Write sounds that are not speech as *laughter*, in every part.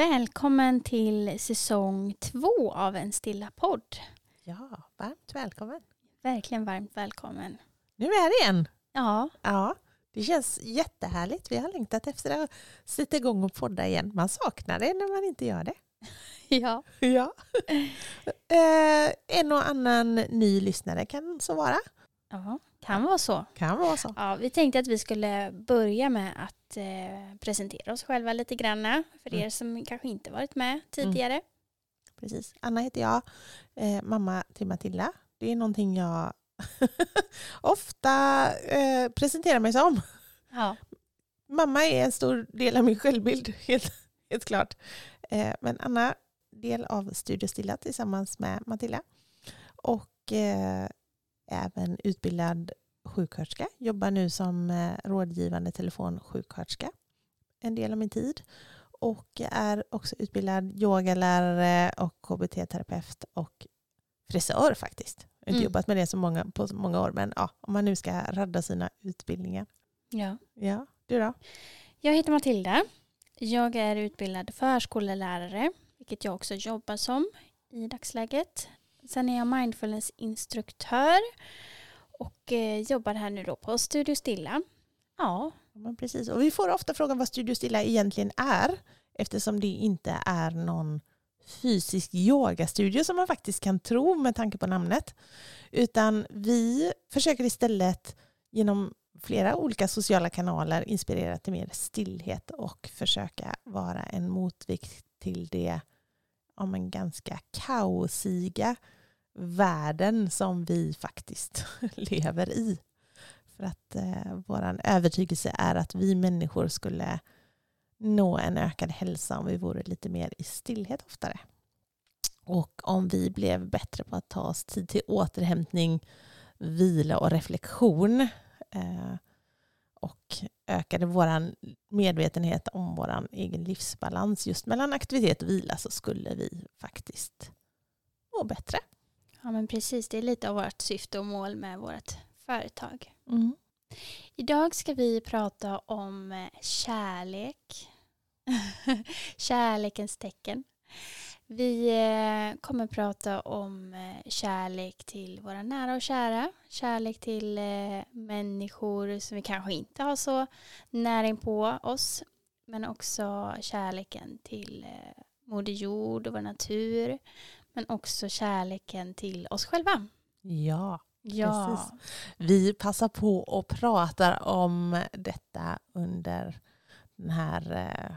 Välkommen till säsong två av En stilla podd. Ja, varmt välkommen. Verkligen varmt välkommen. Nu är det igen. Ja, Ja, det känns jättehärligt. Vi har längtat efter att sätta igång och podda igen. Man saknar det när man inte gör det. *laughs* ja. Ja. *laughs* eh, en och annan ny lyssnare kan så vara. ja kan vara så. Kan vara så. Ja, vi tänkte att vi skulle börja med att eh, presentera oss själva lite grann för Mm. er som kanske inte varit med tidigare. Precis. Anna heter jag, eh, mamma till Matilda. Det är någonting jag *laughs* ofta eh, presenterar mig som. Ja. Mamma är en stor del av min självbild, helt, helt klart. Eh, men Anna, del av Studio Stilla tillsammans med Matilda. Och eh, även utbildad sjuksköterska. Jobbar nu som eh, rådgivande telefonsjuksköterska en del av min tid. Och är också utbildad yogalärare och KBT-terapeut och frisör faktiskt. Jag har inte Mm. jobbat med det så många, på så många år, men ja, om man nu ska radda sina utbildningar. ja. Ja, du då? Jag heter Matilda. Jag är utbildad förskollärare, vilket jag också jobbar som i dagsläget. Sen är jag mindfulnessinstruktör och eh, jobbar här nu då på Studio Stilla. Ja, Men precis. Och vi får ofta frågan vad Studio Stilla egentligen är eftersom det inte är någon fysisk yogastudio som man faktiskt kan tro med tanke på namnet. Utan vi försöker istället genom flera olika sociala kanaler inspirera till mer stillhet och försöka vara en motvikt till det ja, men ganska kaosiga världen som vi faktiskt *laughs* lever i. För att eh, vår övertygelse är att vi människor skulle nå en ökad hälsa om vi vore lite mer i stillhet oftare. Och om vi blev bättre på att ta oss tid till återhämtning, vila och reflektion. Eh, och ökade vår medvetenhet om vår egen livsbalans just mellan aktivitet och vila så skulle vi faktiskt må bättre ja men precis. Det är lite av vårt syfte och mål med vårt företag. Mm. Idag ska vi prata om eh, kärlek. *laughs* Kärlekens tecken. Vi eh, kommer prata om eh, kärlek till våra nära och kära. Kärlek till människor som vi kanske inte har så nära på oss. Men också kärleken till Moder Jord och vår natur. Men också kärleken till oss själva. Ja. Ja, Precis. Vi passar på och pratar om detta under den här eh,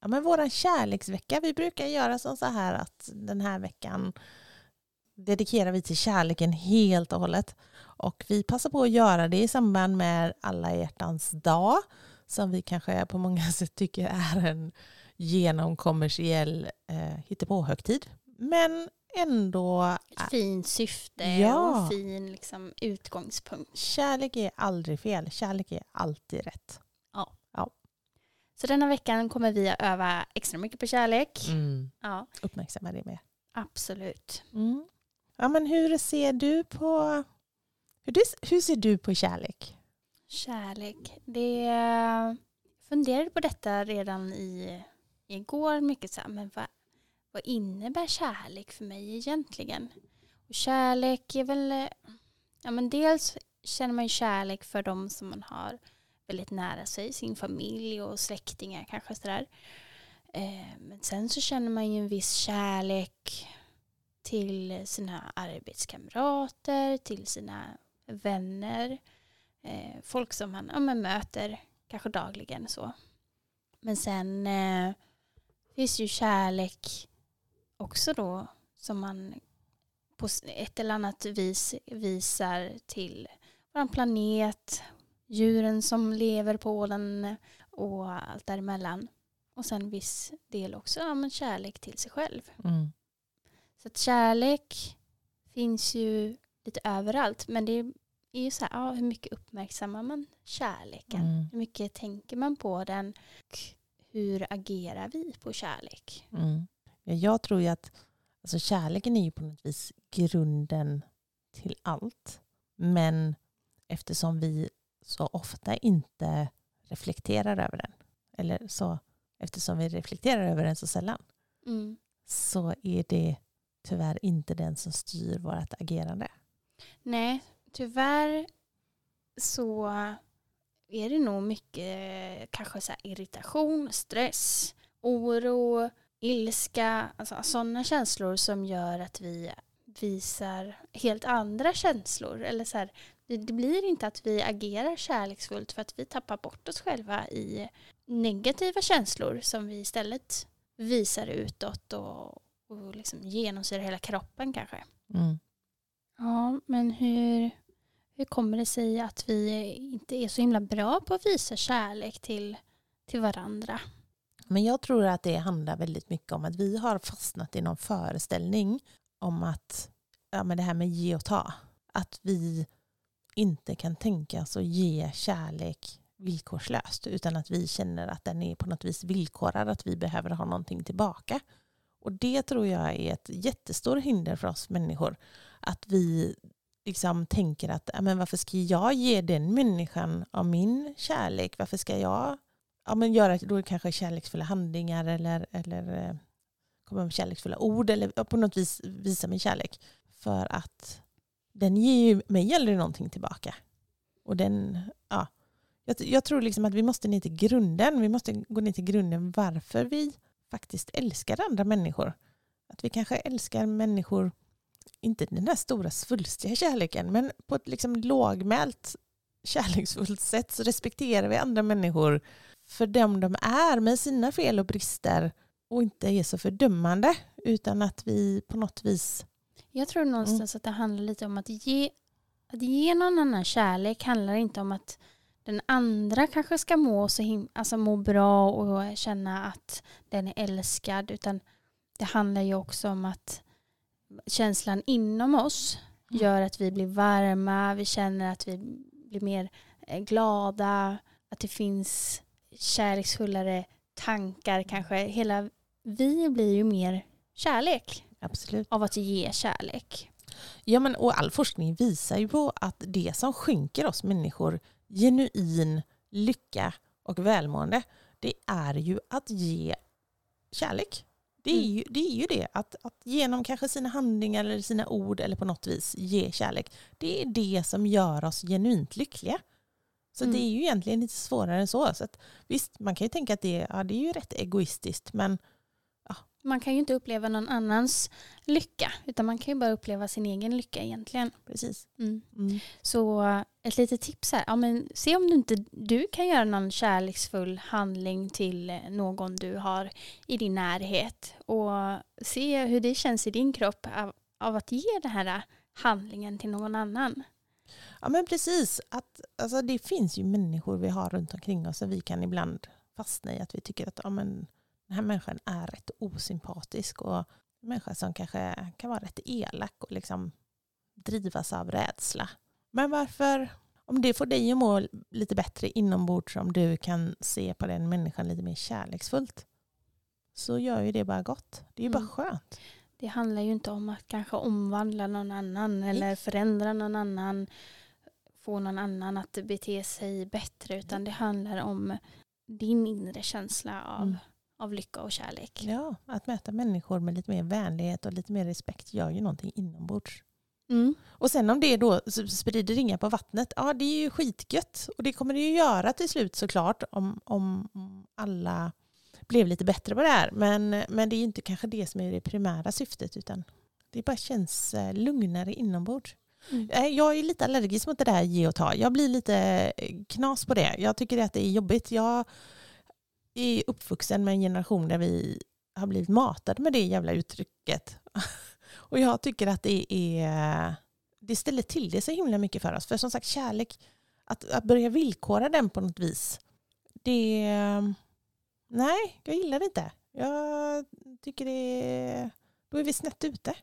ja, men våran kärleksvecka. Vi brukar göra som så här att den här veckan dedikerar vi till kärleken helt och hållet. Och vi passar på att göra det i samband med alla hjärtans dag som vi kanske på många *laughs* sätt tycker är en genomkommersiell eh, hittepåhögtid. Men ändå ett fint syfte Ja. och en fin liksom, utgångspunkt. Kärlek är aldrig fel. Kärlek är alltid rätt. Så denna veckan kommer vi att öva extra mycket på kärlek. Ja, Uppmärksamma det mer. absolut. Mm. Ja, men hur ser du på hur, du, hur ser du på kärlek? Kärlek. Det jag funderade på detta redan i igår mycket så här, men vad, vad innebär kärlek för mig egentligen? Och kärlek är väl, eh, ja men dels känner man ju kärlek för de som man har väldigt nära sig, sin familj och släktingar kanske sådär. Eh, men sen så känner man ju en viss kärlek till sina arbetskamrater, till sina vänner, eh, folk som man ja, men möter kanske dagligen så. Men sen eh, finns ju kärlek också då som man på ett eller annat vis visar till vår planet, djuren som lever på den och allt däremellan. Och sen viss del också ja, men kärlek till sig själv. Mm. Så att kärlek finns ju lite överallt. Men det är ju så här, ja, hur mycket uppmärksammar man kärleken? Mm. Hur mycket tänker man på den? Och hur agerar vi på kärlek? Mm. Ja, Jag tror ju att alltså kärleken är ju på något vis grunden till allt. Men eftersom vi så ofta inte reflekterar över den, eller så eftersom vi reflekterar över den så sällan, Mm. så är det tyvärr inte den som styr vårt agerande. Nej, tyvärr så är det nog mycket kanske så irritation, stress, oro, ilska, alltså sådana känslor som gör att vi visar helt andra känslor. Eller så här, det, blir inte att vi agerar kärleksfullt för att vi tappar bort oss själva i negativa känslor som vi istället visar utåt och, och liksom genomsyrar hela kroppen kanske. Mm. Ja, men hur, hur kommer det sig att vi inte är så himla bra på att visa kärlek till, till varandra? Men jag tror att det handlar väldigt mycket om att vi har fastnat i någon föreställning om att ja, men det här med ge och ta. Att vi inte kan tänka oss att ge kärlek villkorslöst utan att vi känner att den är på något vis villkorad, att vi behöver ha någonting tillbaka. Och det tror jag är ett jättestort hinder för oss människor. Att vi liksom tänker att men varför ska jag ge den människan av min kärlek? Varför ska jag ja, men göra då kanske kärleksfulla handlingar eller, eller eh, komma med kärleksfulla ord eller på något vis visa min kärlek. För att den ger ju mig aldrig någonting tillbaka. Och den, ja, jag, jag tror liksom att vi måste ner till grunden. Vi måste gå ner till grunden varför vi faktiskt älskar andra människor. Att vi kanske älskar människor, inte den här stora svulstiga kärleken, men på ett liksom lågmält kärleksfullt sätt så respekterar vi andra människor för dem de är med sina fel och brister och inte är så fördömande utan att vi på något vis Jag tror någonstans att det handlar lite om att ge, att ge någon annan kärlek handlar inte om att den andra kanske ska må, så him- alltså må bra och känna att den är älskad utan det handlar ju också om att känslan inom oss Mm. gör att vi blir varma, vi känner att vi blir mer eh, glada, att det finns kärleksfullare tankar kanske. Hela vi blir ju mer kärlek absolut av att ge kärlek. Ja, men, och all forskning visar ju på att det som skänker oss människor genuin lycka och välmående, det är ju att ge kärlek. Det är Mm. ju det. Är ju det. Att, att genom kanske sina handlingar eller sina ord eller på något vis ge kärlek. Det är det som gör oss genuint lyckliga. Så Mm. det är ju egentligen lite svårare än så. så att, visst, man kan ju tänka att det, ja, det är ju rätt egoistiskt, men Man kan ju inte uppleva någon annans lycka utan man kan ju bara uppleva sin egen lycka egentligen. precis. Mm. Mm. Så ett litet tips här, ja, men se om du inte du kan göra någon kärleksfull handling till någon du har i din närhet och se hur det känns i din kropp av, av att ge den här handlingen till någon annan. Ja men precis. Att, alltså, det finns ju människor vi har runt omkring oss och vi kan ibland fastna i att vi tycker att ja, men, den här människan är rätt osympatisk och en människa som kanske kan vara rätt elak och liksom drivas av rädsla. Men varför, om det får dig att må lite bättre inombords om du kan se på den människan lite mer kärleksfullt så gör ju det bara gott. Det är ju Mm. bara skönt. Det handlar ju inte om att kanske omvandla någon annan eller förändra någon annan, få någon annan att bete sig bättre utan det handlar om din inre känsla av, Mm. av lycka och kärlek. Ja, att möta människor med lite mer vänlighet och lite mer respekt gör ju någonting inombords. Mm. Och sen om det då sprider ringar på vattnet, ja det är ju skitgött. Och det kommer det ju göra till slut såklart om, om om alla blev lite bättre på det här. Men, men det är inte kanske det som är det primära syftet utan det bara känns eh, lugnare inombords. Mm. Eh, Jag är lite allergisk mot det där ge och ta. Jag blir lite eh, knas på det. Jag tycker att det är jobbigt. Jag är uppvuxen med en generation där vi har blivit matade med det jävla uttrycket. *laughs* Och jag tycker att det är, det ställer till det så himla mycket för oss. För som sagt, kärlek, att, att börja villkora den på något vis, det... Nej, jag gillar det inte. Jag tycker det... Då är vi snett ute.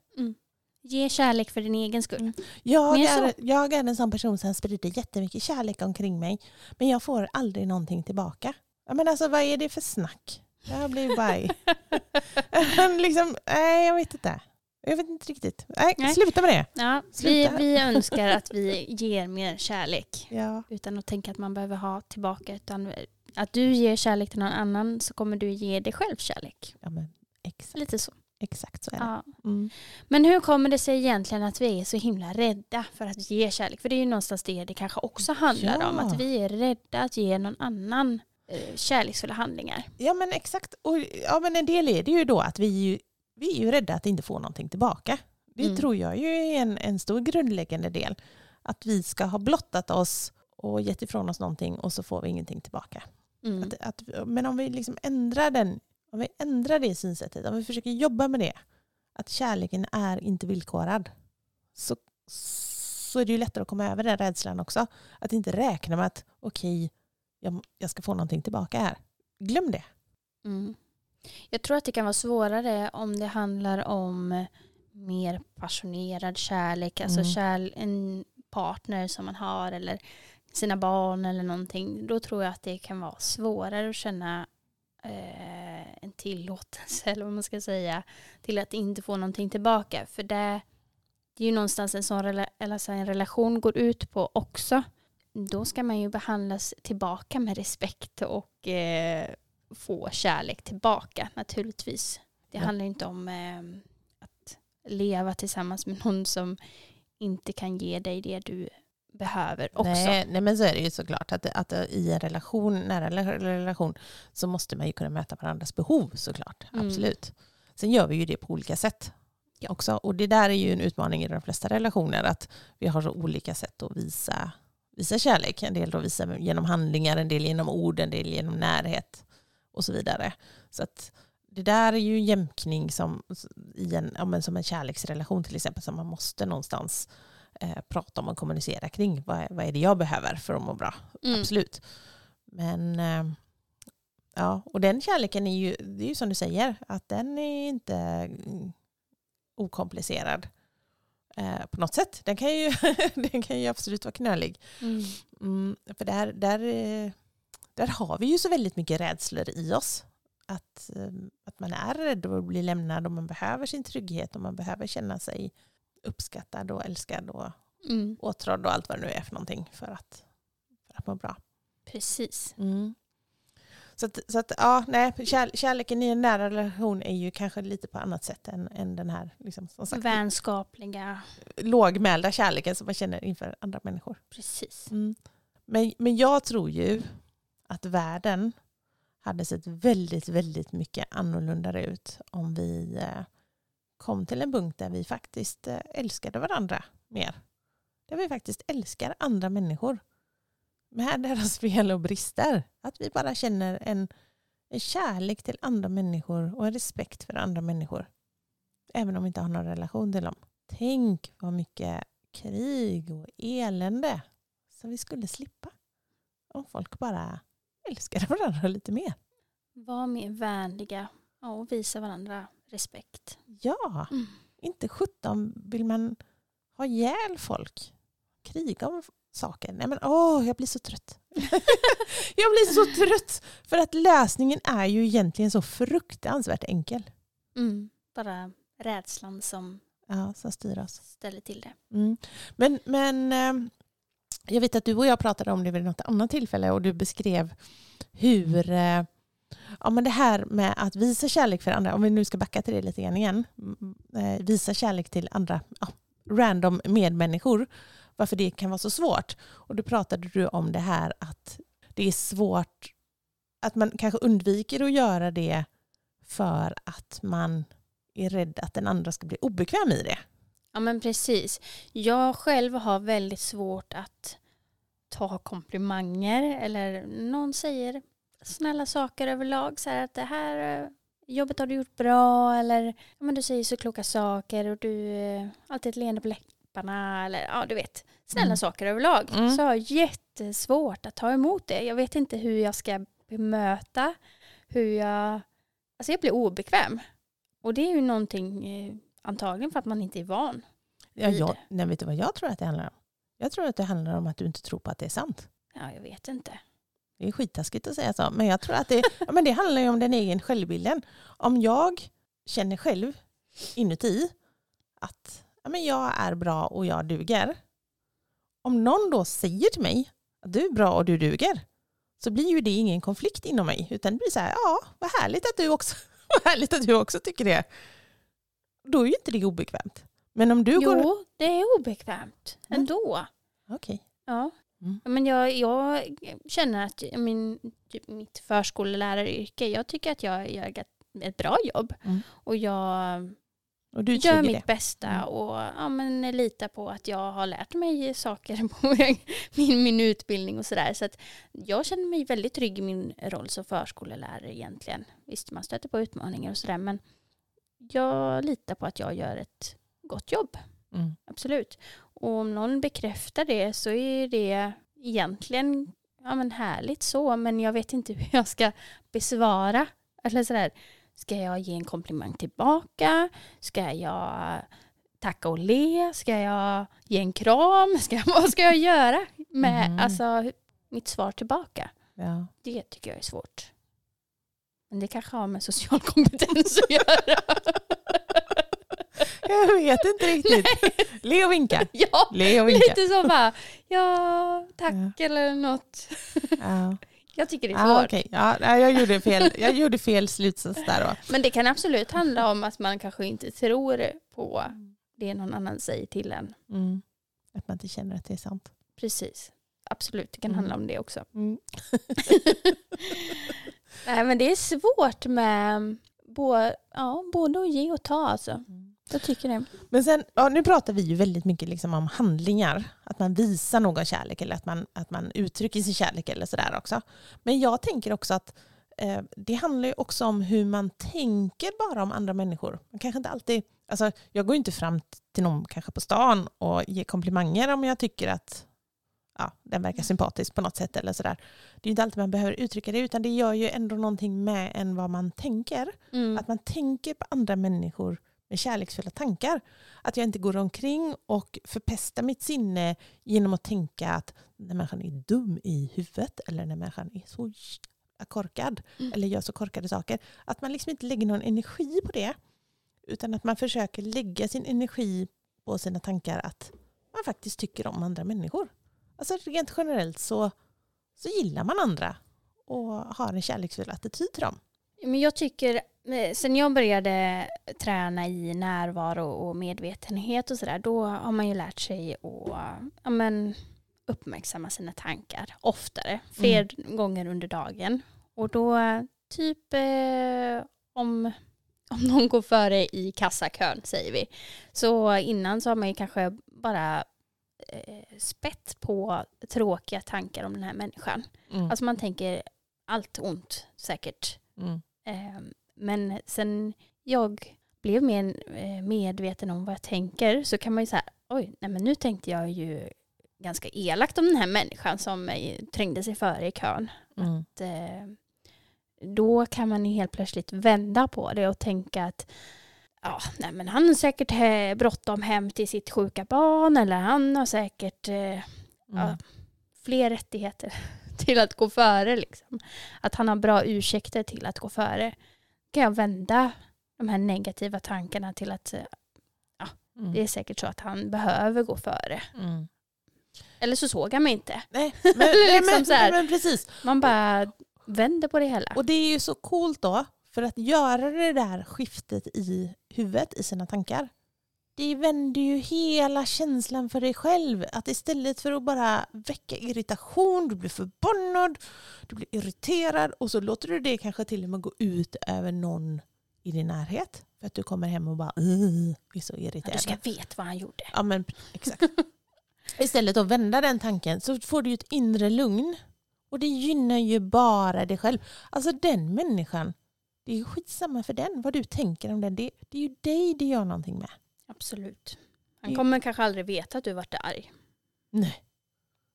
Ge kärlek för din egen skull. Jag Mer är, jag är en sån person som sprider jättemycket kärlek omkring mig, men jag får aldrig någonting tillbaka. Men alltså, vad är det för snack? Jag blir bara... *laughs* *laughs* liksom, nej, jag vet inte. Jag vet inte riktigt. Nej, Nej. sluta med det. Ja, vi, vi önskar att vi ger mer kärlek *laughs* Ja. utan att tänka att man behöver ha tillbaka. Utan att du ger kärlek till någon annan så kommer du ge dig själv kärlek. Ja, men exakt, Lite så. exakt så är det. Ja. Mm. Men hur kommer det sig egentligen att vi är så himla rädda för att ge kärlek? För det är ju någonstans det det kanske också handlar Ja. om. Att vi är rädda att ge någon annan eh, kärleksfulla handlingar. Ja men exakt. Och, ja, men en del är det ju då att vi är ju, vi är ju rädda att inte få någonting tillbaka. Det Mm. tror jag ju är en, en stor grundläggande del. Att vi ska ha blottat oss och gett ifrån oss någonting och så får vi ingenting tillbaka. Mm. Att, att, men om vi liksom ändrar, den, om vi ändrar det synsättet, om vi försöker jobba med det, att kärleken är inte villkorad, så, så är det ju lättare att komma över den rädslan också. Att inte räkna med att okej, jag, jag ska få någonting tillbaka här. Glöm det. Mm. Jag tror att det kan vara svårare om det handlar om mer passionerad kärlek, alltså Mm. kärl, en partner som man har eller sina barn eller någonting. Då tror jag att det kan vara svårare att känna eh, en tillåtelse *laughs* eller vad man ska säga till att inte få någonting tillbaka. För det, det är ju någonstans en sån rela, eller så en relation går ut på också. Då ska man ju behandlas tillbaka med respekt och eh, få kärlek tillbaka naturligtvis. Det Ja. handlar inte om eh, att leva tillsammans med någon som inte kan ge dig det du behöver också. Nej, nej, men så är det ju såklart. Att, att i en relation, nära rela- relation så måste man ju kunna möta varandras behov såklart. Mm. Absolut. Sen gör vi ju det på olika sätt också. Och det där är ju en utmaning i de flesta relationer. Att vi har så olika sätt att visa, visa kärlek. En del då visar genom handlingar, en del genom ord, en del genom närhet och så vidare. Så att det där är ju en jämkning som, i en, ja, men som en kärleksrelation till exempel som man måste någonstans eh, prata om och kommunicera kring. Vad, vad är det jag behöver för att må bra? Mm. Absolut. Men eh, ja, och den kärleken är ju, det är ju som du säger, att den är inte okomplicerad eh, på något sätt. Den kan ju, *laughs* den kan ju absolut vara knölig. Mm. Mm, för där, där, där har vi ju så väldigt mycket rädslor i oss. Att, eh, att man är rädd att bli lämnad och man behöver sin trygghet och man behöver känna sig uppskattad och älskad och Mm. åtrådd och allt vad det nu är för någonting för att, för att må bra. Precis. Så, att, så att, ja, nej, kär, kärleken i en nära relation är ju kanske lite på annat sätt än, än den här liksom, som sagt, Vänskapliga. lågmälda kärleken som man känner inför andra människor. Precis. Men, men jag tror ju att världen hade sett väldigt, väldigt mycket annorlunda ut om vi eh, kom till en punkt där vi faktiskt eh, älskade varandra mer. Där vi faktiskt älskar andra människor med deras *laughs* fel och brister. Att vi bara känner en, en kärlek till andra människor och en respekt för andra människor. Även om vi inte har någon relation till dem. Tänk vad mycket krig och elände som vi skulle slippa om folk bara älskade *laughs* varandra lite mer. Var mer vänliga och visa varandra respekt. Ja, Mm. inte 17 vill man ha ihjäl folk. Kriga om saker. Nej men åh, jag blir så trött. *laughs* jag blir så trött. För att lösningen är ju egentligen så fruktansvärt enkel. Mm. Bara rädslan som Ja, som styr oss. ställer till det. Mm. Men, men eh, jag vet att du och jag pratade om det vid något annat tillfälle och du beskrev hur eh, ja, men det här med att visa kärlek för andra, om vi nu ska backa till det lite grann igen, mm, eh, visa kärlek till andra ja, random medmänniskor, varför det kan vara så svårt. Och då pratade du om det här att det är svårt, att man kanske undviker att göra det för att man är rädd att den andra ska bli obekväm i det. Ja men precis. Jag själv har väldigt svårt att ta komplimanger eller någon säger snälla saker överlag. Så här att det här eh, jobbet har du gjort bra eller ja, men du säger så kloka saker och du eh, alltid ett leende på, läpp, läpparna eller ja, du vet, snälla Mm. saker överlag. Mm. Så jag har jättesvårt att ta emot det. Jag vet inte hur jag ska bemöta, hur jag... Alltså jag blir obekväm. Och det är ju någonting eh, antagligen för att man inte är van. Ja, jag, nej, vet du vad jag tror att det handlar om? Jag tror att det handlar om att du inte tror på att det är sant. Ja, jag vet inte. Det är skittaskigt att säga så, men jag tror att det, men det handlar ju om den egen självbilden. Om jag känner själv inuti att ja, men jag är bra och jag duger. Om någon då säger till mig att du är bra och du duger så blir ju det ingen konflikt inom mig utan det blir så här, ja vad härligt att du också, *laughs* vad härligt att du också tycker det. Då är ju inte det obekvämt. Men om du går... Jo, det är obekvämt Mm. ändå. Okej. Ja. Mm. Men jag, jag känner att min, typ mitt förskolläraryrke, jag tycker att jag gör ett, bra jobb. Mm. Och jag Och gör mitt det. bästa Mm. och ja, men litar på att jag har lärt mig saker *laughs* på min, min utbildning och sådär. Så att jag känner mig väldigt trygg i min roll som förskollärare egentligen. Visst, man stöter på utmaningar och sådär, men jag litar på att jag gör ett gott jobb. Mm. Absolut. Och om någon bekräftar det så är det egentligen ja, men härligt så, men jag vet inte *laughs* hur jag ska besvara. Eller sådär, ska jag ge en komplimang tillbaka? Ska jag tacka och le? Ska jag ge en kram? *laughs* Ska, vad ska jag göra med Mhm. alltså, mitt svar tillbaka? Ja. Det tycker jag är svårt. Men det kanske har med social *laughs* kompetens att göra. *laughs* Jag vet inte riktigt. Le och vinka. *laughs* ja, Le och vinka. lite så bara, ja tack eller något. Ja. *laughs* Jag tycker det är Ja, svårt. okej. ja, nej, jag, gjorde fel. jag gjorde fel slutsats där då. Men det kan absolut handla om att man kanske inte tror på det någon annan säger till en. Mm. Att man inte känner att det är sant. Precis. Absolut, det kan Mm. handla om det också. Mm. Nej men det är svårt med både, ja, både att ge och ta alltså. Jag tycker det. Men sen, ja, nu pratar vi ju väldigt mycket liksom om handlingar. Att man visar någon kärlek eller att man, att man uttrycker sin kärlek eller sådär också. Men jag tänker också att eh, det handlar ju också om hur man tänker bara om andra människor. Man kanske inte alltid, alltså, jag går ju inte fram till någon kanske på stan och ger komplimanger om jag tycker att ja, den verkar sympatisk på något sätt eller sådär. Det är inte alltid man behöver uttrycka det utan det gör ju ändå någonting med en vad man tänker. Mm. Att man tänker på andra människor med kärleksfulla tankar. Att jag inte går omkring och förpestar mitt sinne genom att tänka att den här människan är dum i huvudet eller den här människan är så korkad Mm. eller gör så korkade saker. Att man liksom inte lägger någon energi på det utan att man försöker lägga sin energi på sina tankar att man faktiskt tycker om andra människor. Alltså rent generellt så, så gillar man andra och har en kärleksfull attityd till dem. Men jag tycker, sen jag började träna i närvaro och medvetenhet och sådär, då har man ju lärt sig att ja, men, uppmärksamma sina tankar oftare, fler gånger under dagen. Och då typ eh, om, om någon går före i kassakön säger vi, så innan så har man ju kanske bara eh, spett på tråkiga tankar om den här människan. Mm. Alltså man tänker allt ont säkert Mm. Eh, Men sen jag blev mer eh, medveten om vad jag tänker så kan man ju säga, oj, nej men nu tänkte jag ju ganska elakt om den här människan som trängde sig före i kön. Mm. Att, eh, Då kan man ju helt plötsligt vända på det och tänka att ja, nej men han har säkert eh, bråttom hem till sitt sjuka barn eller han har säkert Mm. Ja. fler rättigheter *laughs* till att gå före. Liksom. Att han har bra ursäkter till att gå före. Kan jag vända de här negativa tankarna till att eh, Mm. det är säkert så att han behöver gå före. Mm. Eller så såg han mig inte. Nej, *laughs* men, Liksom men, här. men precis. Man bara vänder på det hela. Och det är ju så coolt då, för att göra det där skiftet i huvudet, i sina tankar. Det vänder ju hela känslan för dig själv. Att istället för att bara väcka irritation, du blir förbannad, du blir irriterad och så låter du det kanske till och med gå ut över någon i din närhet. För att du kommer hem och bara är så irriterad. du ska veta vad han gjorde. Ja men exakt. *laughs* Istället att vända den tanken så får du ett inre lugn. Och det gynnar ju bara dig själv. Alltså den människan, det är ju skitsamma för den vad du tänker om den. Det, det är ju dig det gör någonting med. Absolut. Han kommer kanske aldrig veta att du varit arg. Nej.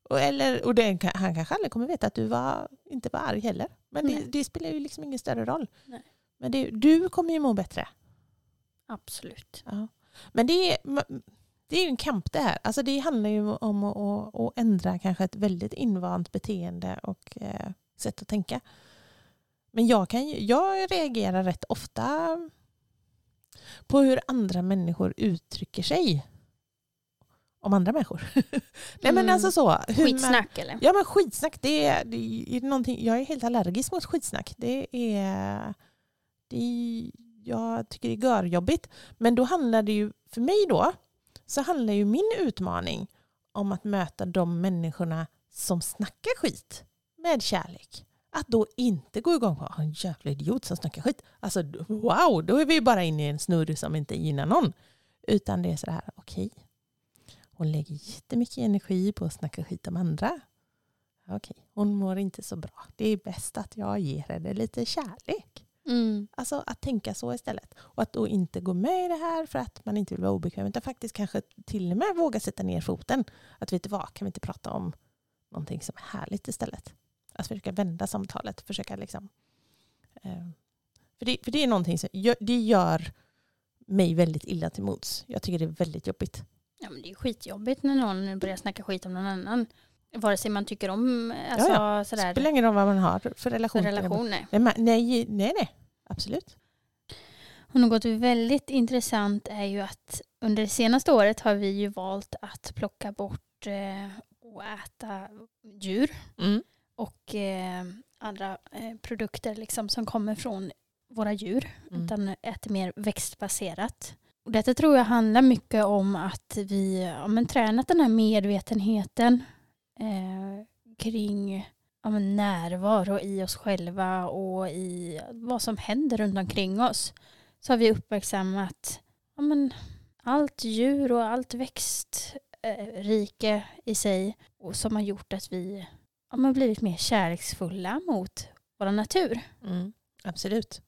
Och, eller, och det, han kanske aldrig kommer veta att du var, inte var arg heller. Men det, det, spelar ju liksom ingen större roll. Nej. Men det, du kommer ju må bättre. Absolut. Ja. Men det är, det är ju en kamp det här. Alltså det handlar ju om att, att ändra kanske ett väldigt invant beteende och eh, sätt att tänka. Men jag, kan, jag reagerar rätt ofta på hur andra människor uttrycker sig. Om andra människor. *laughs* Nej men alltså så. skitsnack man, eller? Ja men skitsnack, det är, det är någonting, jag är helt allergisk mot skitsnack. Det är, det är, jag tycker det är görjobbigt. Men då handlar det ju, för mig då, så handlar ju min utmaning om att möta de människorna som snackar skit med kärlek. Att då inte gå igång på en jävla idiot som snackar skit. Alltså wow, då är vi bara inne i en snurr som inte gynnar någon. Utan det är så här, okej. Okay. Hon lägger jättemycket energi på att snacka skit om andra. Okej, okay. hon mår inte så bra. Det är bäst att jag ger henne lite kärlek. Mm. Alltså att tänka så istället. Och att då inte gå med i det här för att man inte vill vara obekväm. Utan faktiskt kanske till och med våga sätta ner foten. Att vet du vad, kan vi inte prata om någonting som är härligt istället? Att försöka vända samtalet. Försöka liksom, eh, för, det, för det är någonting som det gör mig väldigt illa till mods. Jag tycker det är väldigt jobbigt. Ja, men det är skitjobbigt när någon börjar snacka skit om någon annan. Vare sig man tycker om... Alltså, ja, ja. Sådär. spelar ingen roll vad man har för relation. För relation nej. nej. Nej, nej, absolut. Och något väldigt intressant är ju att under det senaste året har vi ju valt att plocka bort eh, och äta djur. Mm och eh, andra eh, produkter liksom som kommer från våra djur mm. utan äter mer växtbaserat. Och detta tror jag handlar mycket om att vi har ja, tränat den här medvetenheten eh, kring ja, närvaro i oss själva och i vad som händer runt omkring oss. Så har vi uppmärksammat ja, men, allt djur och allt växtrike i sig och som har gjort att vi ja, men blivit mer kärleksfulla mot vår natur. Mm, absolut.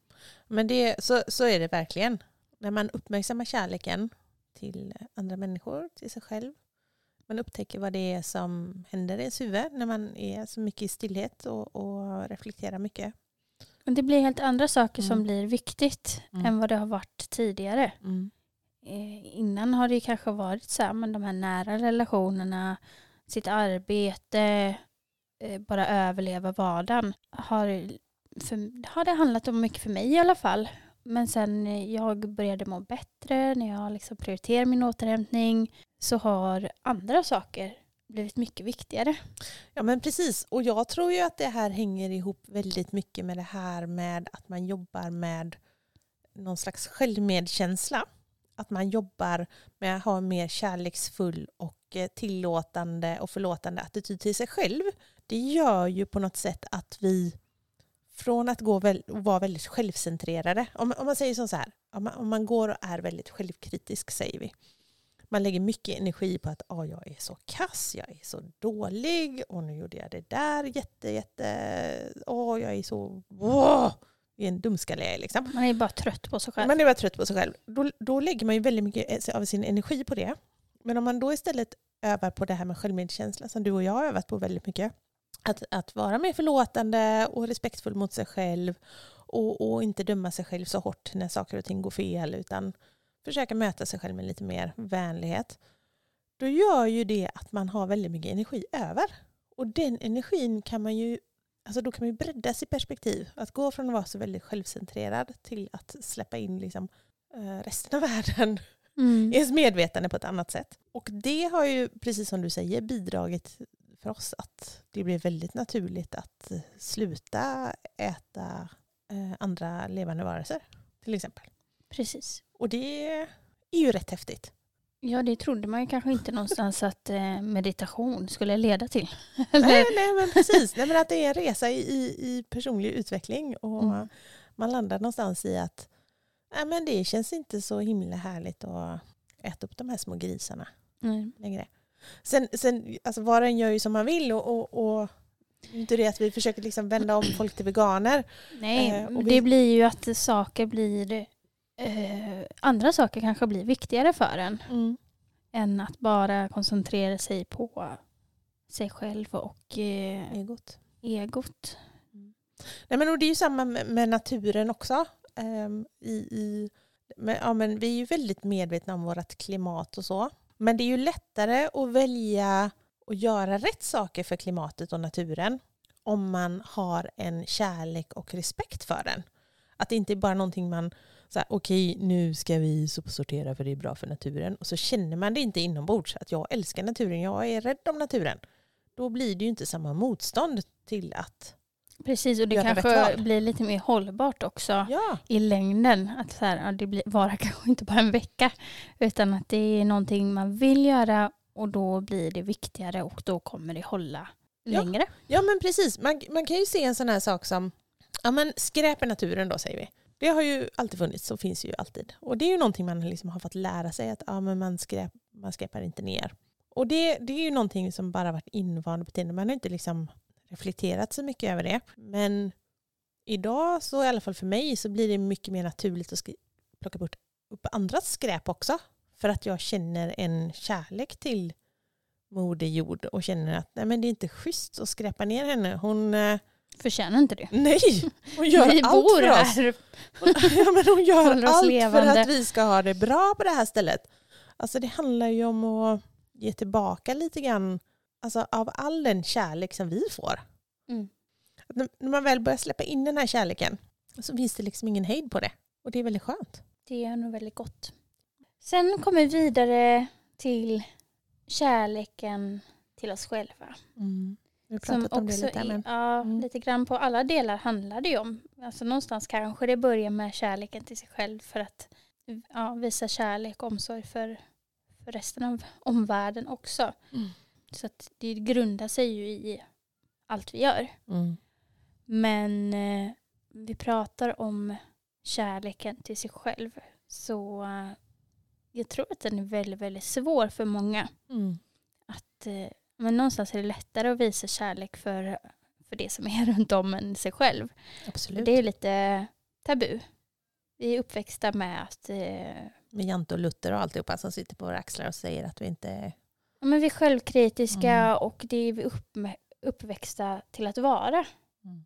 Men det, så, så är det verkligen. När man uppmärksammar kärleken till andra människor, till sig själv. Man upptäcker vad det är som händer i ens huvud när man är så mycket i stillhet och, och reflekterar mycket. Men det blir helt andra saker mm. som blir viktigt mm. än vad det har varit tidigare. Mm. Eh, innan har det kanske varit så här, men de här nära relationerna, sitt arbete, Eh, bara överleva vardagen har, för, har det handlat om mycket för mig i alla fall. Men sen eh, jag började må bättre, när jag liksom prioriterar min återhämtning så har andra saker blivit mycket viktigare. Ja men precis, och jag tror ju att det här hänger ihop väldigt mycket med det här med att man jobbar med någon slags självmedkänsla. Att man jobbar med att ha en mer kärleksfull och eh, tillåtande och förlåtande attityd till sig själv det gör ju på något sätt att vi från att gå väl, vara väldigt självcentrerade, om, om man säger så här, om man, om man går och är väldigt självkritisk säger vi, man lägger mycket energi på att oh, jag är så kass, jag är så dålig och nu gjorde jag det där jätte, jätte, åh oh, jag är så, wow, är en dumskalle liksom. Man är bara trött på sig själv. Man är bara trött på sig själv. Då, då lägger man ju väldigt mycket av sin energi på det. Men om man då istället övar på det här med självmedkänsla som du och jag har övat på väldigt mycket att, att vara mer förlåtande och respektfull mot sig själv och, och, inte döma sig själv så hårt när saker och ting går fel utan försöka möta sig själv med lite mer vänlighet. Då gör ju det att man har väldigt mycket energi över. Och den energin kan man ju alltså då kan man ju bredda sitt perspektiv. Att gå från att vara så väldigt självcentrerad till att släppa in liksom, eh, resten av *laughs* världen mm. i ens medvetande på ett annat sätt. Och det har ju, precis som du säger, bidragit för oss att det blir väldigt naturligt att sluta äta eh, andra levande varelser till exempel. Precis. Och det är ju rätt häftigt. Ja, det trodde man ju kanske inte någonstans *laughs* att eh, meditation skulle leda till. nej, nej, men precis. Nej, men att det är en resa i, i personlig utveckling och mm. man landar någonstans i att nej, men det känns inte så himla härligt att äta upp de här små grisarna mm. längre. Sen, sen alltså var och en gör ju som man vill och, och, och inte det att vi försöker liksom vända om folk till veganer. Nej, eh, vi... det blir ju att saker blir... Eh, andra saker kanske blir viktigare för en. Mm. än att bara koncentrera sig på sig själv och eh, Egot. egot. Nej, men och det är ju samma med, med naturen också. Ehm, i, i, men, ja, men vi är ju väldigt medvetna om vårt klimat och så. Men det är ju lättare att välja och göra rätt saker för klimatet och naturen om man har en kärlek och respekt för den. Att det inte är bara någonting man, okej okay, okej nu ska vi sopsortera för det är bra för naturen. Och så känner man det inte inombords att jag älskar naturen, jag är rädd om naturen. Då blir det ju inte samma motstånd till att, Precis, och det kanske blir lite mer hållbart också ja, i längden. Att så här, det blir, varar *laughs* kanske inte bara en vecka utan att det är någonting man vill göra och då blir det viktigare och då kommer det hålla Ja. längre. Ja men precis, man, man kan ju se en sån här sak som ja, men skräp i naturen då säger vi. Det har ju alltid funnits och finns ju alltid. Och det är ju någonting man liksom har fått lära sig att ja, men man, skräp, man skräpar inte ner. Och det, det är ju någonting som bara varit invand beteende. Man har inte liksom reflekterat så mycket över det. Men idag så i alla fall för mig så blir det mycket mer naturligt att plocka bort upp andras skräp också. För att jag känner en kärlek till Moder Jord och känner att nej, men det är inte schysst att skräpa ner henne. Hon, eh, Förtjänar inte det. nej, hon gör Vi allt bor för oss. här. Hon, ja, men hon gör Håller allt levande. för att vi ska ha det bra på det här stället. Alltså det handlar ju om att ge tillbaka lite grann alltså, av all den kärlek som vi får. Mm. När när man väl börjar släppa in den här kärleken så finns det liksom ingen hejd på det. Och det är väldigt skönt. Det är nog väldigt gott. Sen kommer vi vidare till kärleken till oss själva. Vi har Som pratat om det lite. Men, ja, Mm. lite grann på alla delar handlar det ju om. Alltså någonstans kanske det börjar med kärleken till sig själv för att ja, visa kärlek och omsorg för, för resten av omvärlden också. Mm. Så att det grundar sig ju i allt vi gör. mm. Men eh, vi pratar om kärleken till sig själv. Så eh, jag tror att den är väldigt, väldigt svår för många. Mm. Att, eh, men någonstans är det lättare att visa kärlek för, för det som är *laughs* runt om än sig själv. Absolut. Det är lite tabu. Vi är uppväxta med att eh, Med Jante och Luther och alltihopa som sitter på våra axlar och säger att vi inte... ja, men vi är självkritiska Mm. och det är vi upp, uppväxta till att vara. Mm.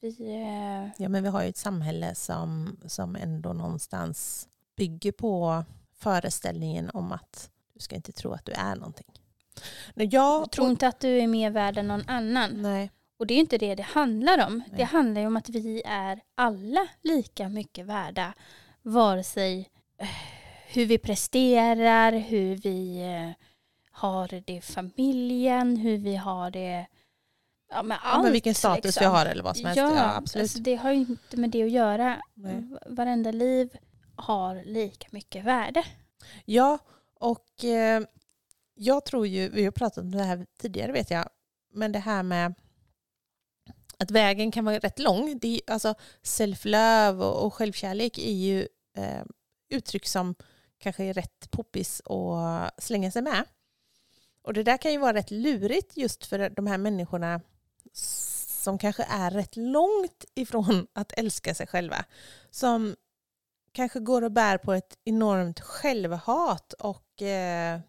Vi, eh, Ja, men vi har ju ett samhälle som, som ändå någonstans bygger på föreställningen om att du ska inte tro att du är någonting. När jag, jag tror inte att du är mer värd än någon annan. Nej. Och det är inte det det handlar om. Nej. Det handlar ju om att vi är alla lika mycket värda. Vare sig eh, hur vi presterar, hur vi eh, har det i familjen, hur vi har det ja, med Ja, allt. men vilken status liksom. vi har eller vad som helst. Ja, Ja, absolut. Alltså det har ju inte med det att göra. Nej. Varenda liv har lika mycket värde. Ja, och eh, jag tror ju, vi har pratat om det här tidigare vet jag, men det här med att vägen kan vara rätt lång. Det är, alltså self-love och, och självkärlek är ju eh, uttryck som kanske är rätt poppis att slänga sig med. Och det där kan ju vara rätt lurigt just för de här människorna som kanske är rätt långt ifrån att älska sig själva. Som kanske går och bär på ett enormt självhat och eh,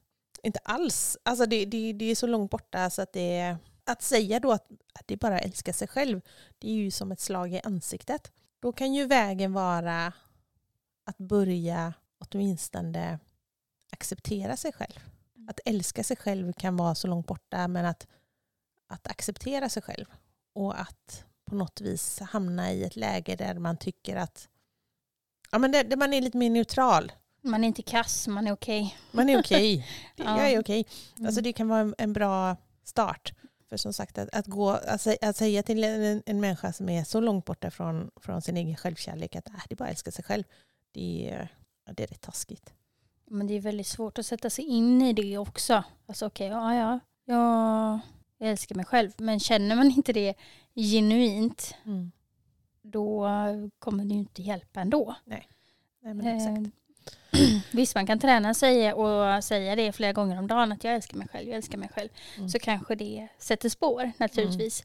inte alls, alltså det, det, det är så långt borta så att det är, att säga då att, att det bara älskar sig själv, det är ju som ett slag i ansiktet. Då kan ju vägen vara att börja åtminstone acceptera sig själv. Att älska sig själv kan vara så långt borta men att, att acceptera sig själv och att på något vis hamna i ett läge där man tycker att ja, men där, där man är lite mer neutral. Man är inte kass, man är okej. Man är okej. *laughs* Ja. Jag är okej. Mm. Alltså det kan vara en, en bra start. För som sagt, att, att, gå, att, att säga till en, en människa som är så långt borta från, från sin egen självkärlek att äh, det är bara att älska sig själv, det det är rätt taskigt. Men det är väldigt svårt att sätta sig in i det också. Alltså okej, ja, ja, ja, jag älskar mig själv. Men känner man inte det genuint, då kommer det ju inte hjälpa ändå. Nej, men exakt. Eh, *clears throat* Visst, man kan träna sig och säga det flera gånger om dagen att jag älskar mig själv, jag älskar mig själv. Mm. Så kanske det sätter spår naturligtvis.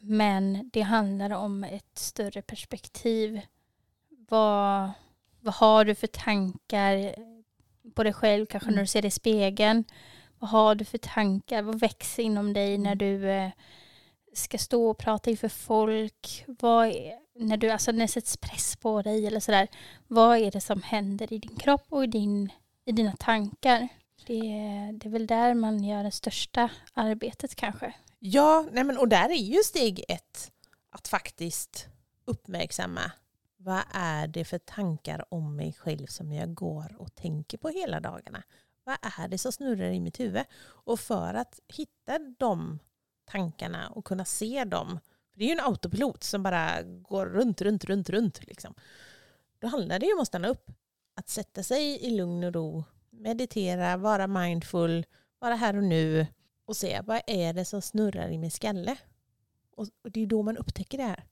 Men det handlar om ett större perspektiv. Vad, vad har du för tankar på dig själv, kanske Mm. när du ser dig i spegeln. Vad har du för tankar? Vad växer inom dig när Mm. du eh, ska stå och prata inför folk? Vad är, när, du, alltså, när det sätts press på dig eller sådär. Vad är det som händer i din kropp och i, din, i dina tankar? Det, det är väl där man gör det största arbetet kanske. Ja, nej men, och där är ju steg ett att faktiskt uppmärksamma vad är det för tankar om mig själv som jag går och tänker på hela dagarna? Vad är det som snurrar i mitt huvud? Och för att hitta de tankarna och kunna se dem, för det är ju en autopilot som bara går runt, runt, runt, runt. Liksom. Då handlar det ju om att stanna upp, att sätta sig i lugn och ro, meditera, vara mindful, vara här och nu och se vad är det som snurrar i min skalle. Och, och det är då man upptäcker det här.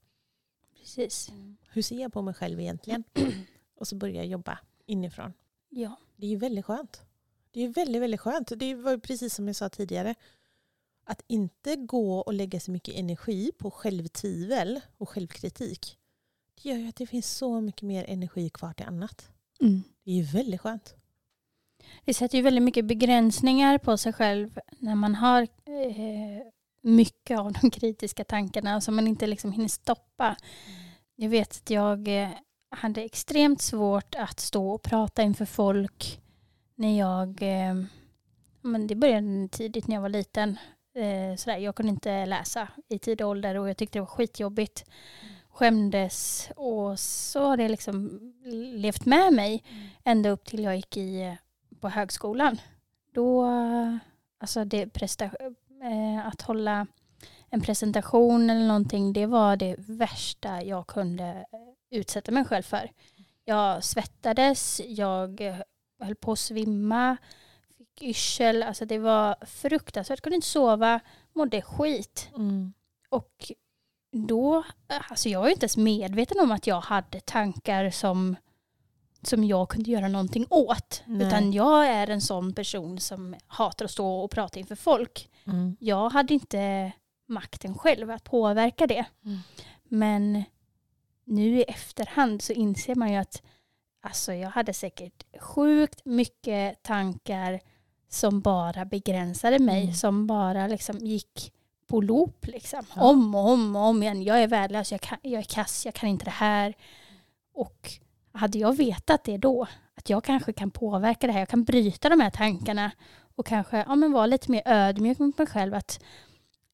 Precis. Hur ser jag på mig själv egentligen? *clears throat* Och så börjar jag jobba inifrån. Ja. Det är ju väldigt skönt. Det är ju väldigt, väldigt skönt. Det var ju precis som jag sa tidigare. Att inte gå och lägga så mycket energi på självtvivel och självkritik. Det gör ju att det finns så mycket mer energi kvar till annat. Det är ju väldigt skönt. Det sätter ju väldigt mycket begränsningar på sig själv när man har eh, mycket av de kritiska tankarna som man inte liksom hinner stoppa. Jag vet att jag eh, hade extremt svårt att stå och prata inför folk när jag, eh, men det började tidigt när jag var liten. Eh, sådär, jag kunde inte läsa i tidig ålder och jag tyckte det var skitjobbigt. Skämdes och så har det liksom levt med mig ända upp till jag gick i, på högskolan. Då, alltså det presta- att hålla en presentation eller någonting, det var det värsta jag kunde eh, utsätta mig själv för. Jag svettades, jag eh, höll på att svimma, fick yrsel, alltså det var fruktansvärt. Jag kunde inte sova, mådde skit. Mm. Och då, alltså jag var ju inte ens medveten om att jag hade tankar som, som jag kunde göra någonting åt. Nej. Utan jag är en sån person som hatar att stå och prata inför folk. Mm. Jag hade inte makten själv att påverka det. Mm. Men nu i efterhand så inser man ju att alltså jag hade säkert sjukt mycket tankar som bara begränsade mig. Mm. Som bara liksom gick på loop liksom. Ja. Om och om och om igen. Jag är värdelös, jag, kan, jag är kass, jag kan inte det här. Och hade jag vetat det då, att jag kanske kan påverka det här, jag kan bryta de här tankarna och kanske ja, men vara lite mer ödmjuk mot mig själv att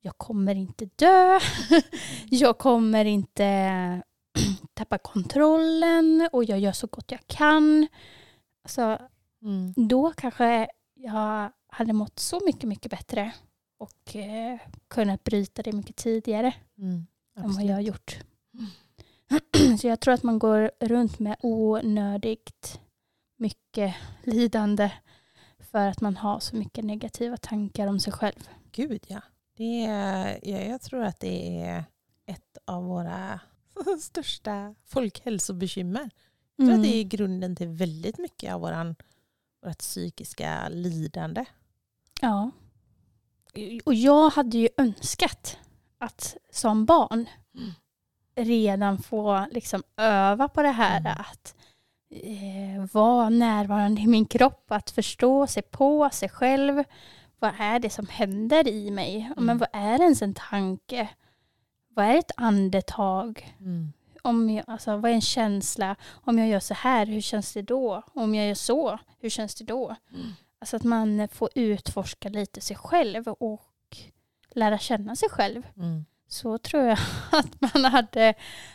jag kommer inte dö, *laughs* jag kommer inte *clears throat* tappa kontrollen och jag gör så gott jag kan. Så Mm. då kanske jag hade mått så mycket, mycket bättre och eh, kunnat bryta det mycket tidigare Mm. än vad jag har gjort. *clears throat* Så jag tror att man går runt med onödigt mycket lidande för att man har så mycket negativa tankar om sig själv. Gud ja. Det är, ja. Jag tror att det är ett av våra *laughs* största folkhälsobekymmer. Jag tror att det är grunden till väldigt mycket av våran, vårt psykiska lidande. Ja. Och jag hade ju önskat att som barn Mm. redan få liksom öva på det här Mm. att eh, vara närvarande i min kropp, att förstå sig på sig själv. Vad är det som händer i mig? Mm. Men vad är ens en tanke? Vad är ett andetag? Mm. Om jag, alltså, vad är en känsla? Om jag gör så här, hur känns det då? Om jag gör så, hur känns det då? Mm. Alltså att man får utforska lite sig själv och lära känna sig själv. Mm. Så tror jag *laughs* att man hade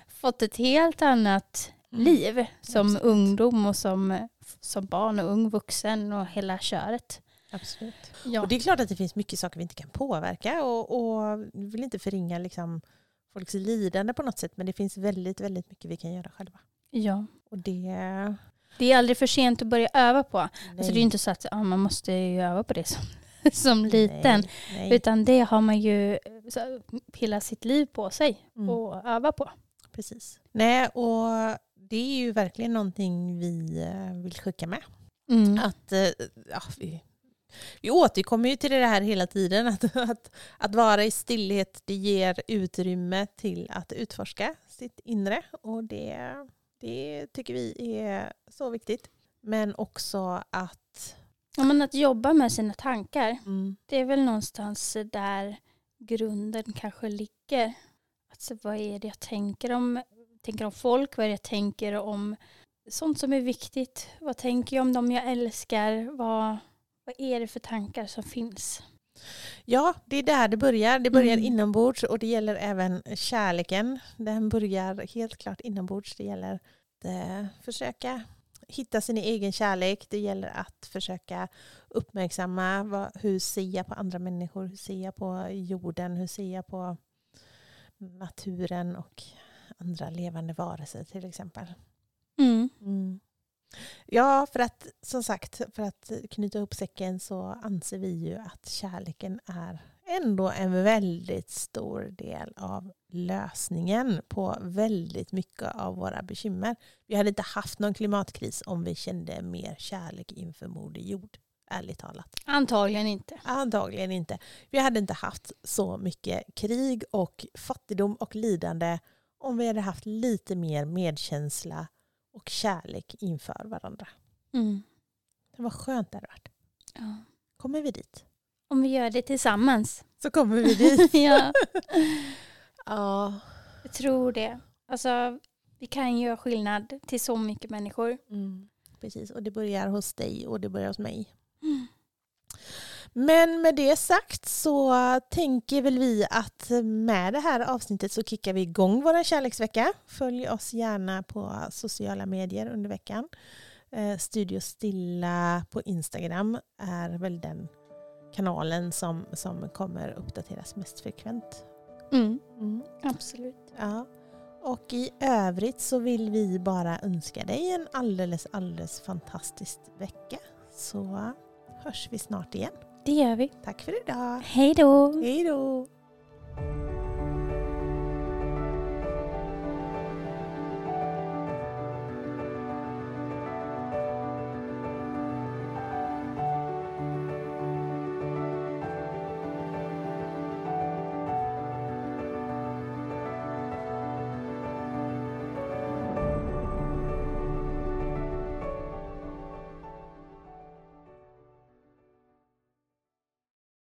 fått ett helt annat Mm. liv som Absolut. ungdom och som, som barn och ung vuxen och hela köret. Absolut. Ja. Och det är klart att det finns mycket saker vi inte kan påverka och, och vi vill inte förringa liksom folks lidande på något sätt men det finns väldigt, väldigt mycket vi kan göra själva. ja. Och det... Det är aldrig för sent att börja öva på. Alltså det är inte så att ja, man måste ju öva på det som, *laughs* som liten. Nej, nej. Utan det har man ju så, hela sitt liv på sig Mm. att öva på. Precis. Nej, och det är ju verkligen någonting vi eh, vill skicka med. Mm. Att, eh, ja, vi, vi återkommer ju till det här hela tiden. *laughs* Att, att, att vara i stillhet det ger utrymme till att utforska sitt inre. Och det, det tycker vi är så viktigt. Men också att Ja, men att jobba med sina tankar. mm, Det är väl någonstans där grunden kanske ligger. Alltså, vad är det jag tänker om, tänker om folk? Vad är det jag tänker om sånt som är viktigt? Vad tänker jag om dem jag älskar? Vad, vad är det för tankar som finns? Ja, det är där det börjar. Det börjar Mm. inombords och det gäller även kärleken. Den börjar helt klart inombords. Det gäller att eh, försöka hitta sin egen kärlek. Det gäller att försöka uppmärksamma vad, hur ser jag på andra människor, hur ser jag på jorden, hur ser jag på naturen och andra levande varelser till exempel. Mm. Ja, för att som sagt, för att knyta upp säcken så anser vi ju att kärleken är ändå en väldigt stor del av lösningen på väldigt mycket av våra bekymmer. Vi hade inte haft någon klimatkris om vi kände mer kärlek inför Moder Jord, ärligt talat. Antagligen inte. Antagligen inte. Vi hade inte haft så mycket krig och fattigdom och lidande om vi hade haft lite mer medkänsla och kärlek inför varandra. Mm. Det var skönt det hade varit. Ja. Kommer vi dit? Om vi gör det tillsammans. Så kommer vi *laughs* dit. ja, *laughs* ja. jag tror det. Alltså, vi kan göra skillnad till så mycket människor. Mm, precis, och det börjar hos dig och det börjar hos mig. Men med det sagt så tänker väl vi att med det här avsnittet så kickar vi igång vår kärleksvecka. Följ oss gärna på sociala medier under veckan. Eh, Studio Stilla på Instagram är väl den kanalen som, som kommer uppdateras mest frekvent. Mm. Mm. Absolut. Ja. Och i övrigt så vill vi bara önska dig en alldeles, alldeles fantastisk vecka. Så hörs vi snart igen. Det gör vi. Tack för idag. Hej då. Hej då.